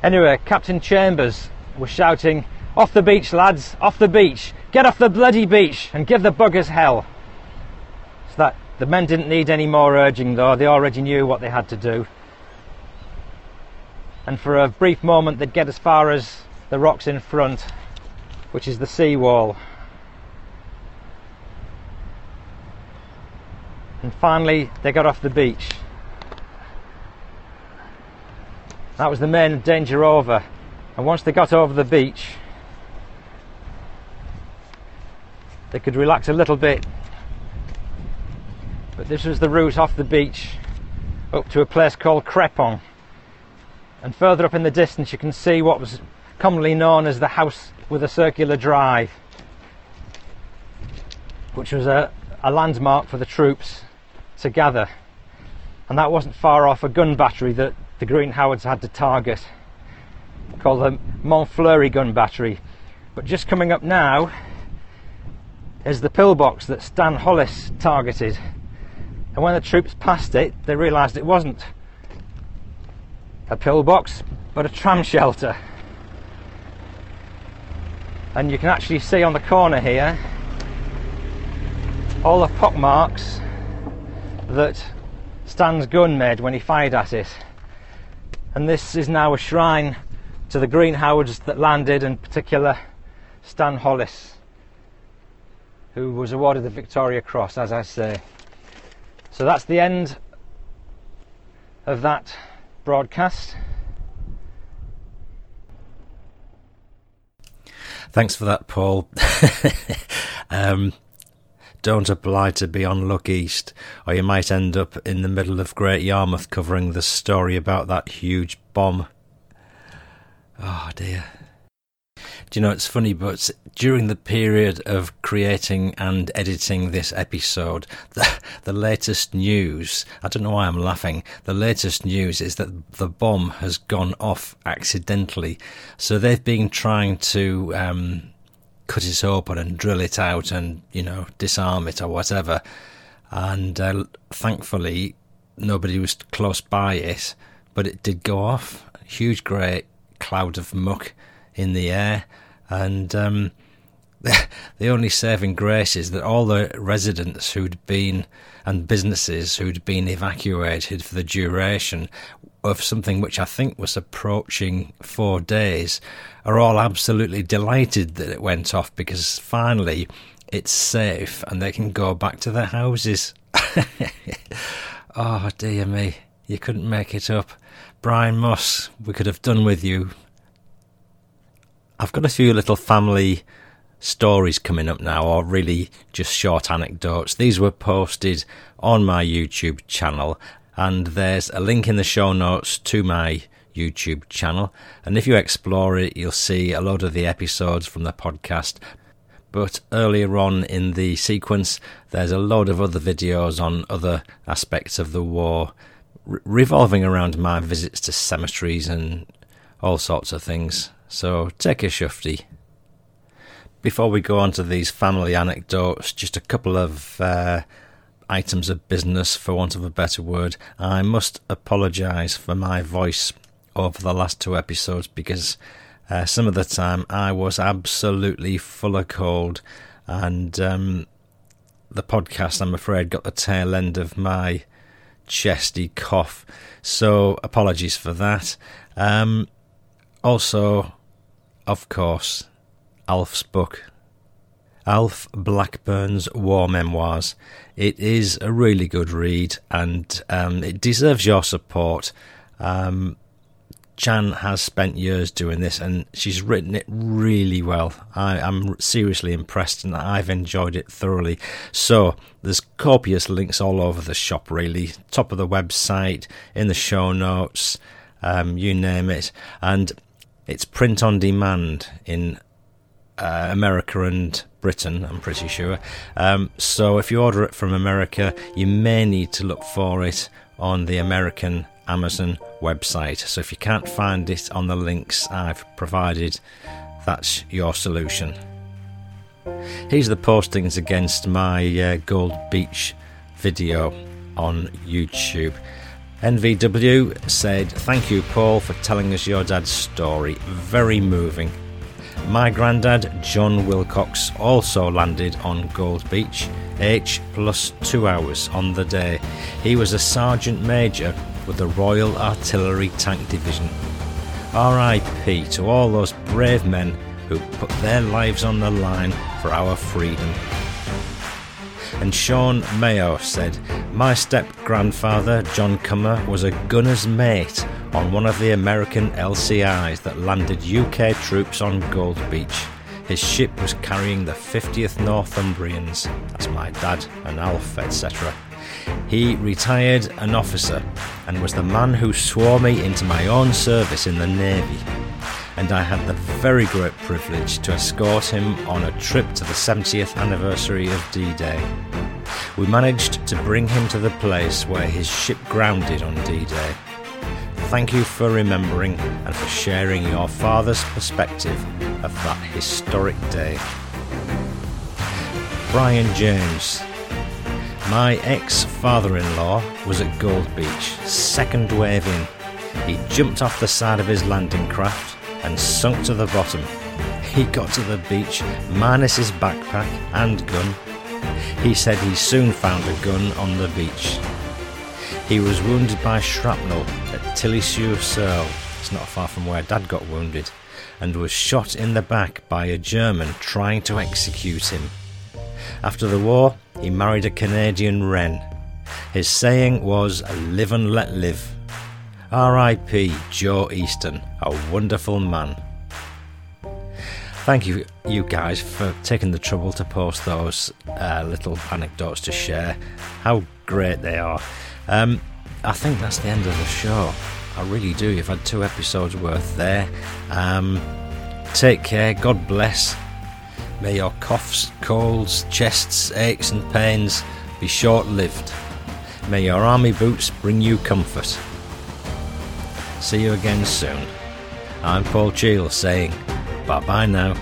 Anyway, Captain Chambers was shouting, "Off the beach, lads! Off the beach! Get off the bloody beach and give the buggers hell!" So that the men didn't need any more urging, though they already knew what they had to do. And for a brief moment, they'd get as far as the rocks in front, which is the sea wall. And finally, they got off the beach. That was the main danger over. And once they got over the beach, they could relax a little bit. But this was the route off the beach up to a place called Crepon. And further up in the distance, you can see what was commonly known as the house with a circular drive, which was a, a landmark for the troops to gather. And that wasn't far off a gun battery that the Green Howards had to target, called the Montfleury gun battery. But just coming up now is the pillbox that Stan Hollis targeted. And when the troops passed it, they realised it wasn't a pillbox, but a tram shelter. And you can actually see on the corner here all the pock marks that Stan's gun made when he fired at it. And this is now a shrine to the Green Howards that landed, in particular Stan Hollis, who was awarded the Victoria Cross, as I say. So that's the end of that broadcast. Thanks for that, Paul. *laughs* um, don't apply to be on Look East, or you might end up in the middle of Great Yarmouth covering the story about that huge bomb. Oh dear. Do you know, it's funny, but during the period of creating and editing this episode, the, the latest news, I don't know why I'm laughing, the latest news is that the bomb has gone off accidentally. So they've been trying to um, cut it open and drill it out and, you know, disarm it or whatever. And uh, thankfully, nobody was close by it, but it did go off. Huge grey cloud of muck in the air. And um, *laughs* the only saving grace is that all the residents who'd been and businesses who'd been evacuated for the duration of something which I think was approaching four days are all absolutely delighted that it went off because finally it's safe and they can go back to their houses. *laughs* oh dear me, you couldn't make it up. Brian Moss, we could have done with you. I've got a few little family stories coming up now, or really just short anecdotes. These were posted on my YouTube channel, and there's a link in the show notes to my YouTube channel. And if you explore it, you'll see a lot of the episodes from the podcast. But earlier on in the sequence, there's a load of other videos on other aspects of the war, re- revolving around my visits to cemeteries and all sorts of things. So take a shufti. Before we go on to these family anecdotes, just a couple of uh, items of business, for want of a better word. I must apologise for my voice over the last two episodes because uh, some of the time I was absolutely full of cold, and um, the podcast, I'm afraid, got the tail end of my chesty cough. So apologies for that. Um, also, of course, Alf's book, Alf Blackburn's War Memoirs. It is a really good read and um, it deserves your support. Um, Jan has spent years doing this and she's written it really well. I am seriously impressed and I've enjoyed it thoroughly. So there's copious links all over the shop, really. Top of the website, in the show notes. um, you name it, and it's print on demand in uh, America and Britain, I'm pretty sure. Um, so if you order it from America, you may need to look for it on the American Amazon website. So if you can't find it on the links I've provided, that's your solution. Here's the postings against my uh, Gold Beach video on YouTube. NVW said, Thank you, Paul, for telling us your dad's story. Very moving. My granddad, John Wilcox, also landed on Gold Beach, H plus two hours on the day. He was a sergeant major with the Royal Artillery Tank Division. RIP to all those brave men who put their lives on the line for our freedom. And Sean Mayo said, My step grandfather, John Cummer, was a gunner's mate on one of the American LCIs that landed UK troops on Gold Beach. His ship was carrying the 50th Northumbrians, that's my dad and Alf, etc. He retired an officer and was the man who swore me into my own service in the Navy. And I had the very great privilege to escort him on a trip to the 70th anniversary of D Day. We managed to bring him to the place where his ship grounded on D Day. Thank you for remembering and for sharing your father's perspective of that historic day. Brian James. My ex father in law was at Gold Beach, second wave in. He jumped off the side of his landing craft and sunk to the bottom. He got to the beach minus his backpack and gun. He said he soon found a gun on the beach. He was wounded by shrapnel at Tilly-sur-Seulles, it's not far from where Dad got wounded, and was shot in the back by a German trying to execute him. After the war, he married a Canadian wren. His saying was, Live and let live. R.I.P. Joe Easton, a wonderful man. Thank you, you guys, for taking the trouble to post those uh, little anecdotes to share. How great they are. Um, I think that's the end of the show. I really do. You've had two episodes worth there. Um, take care. God bless. May your coughs, colds, chests, aches, and pains be short lived. May your army boots bring you comfort. See you again soon. I'm Paul Cheall saying bye bye now.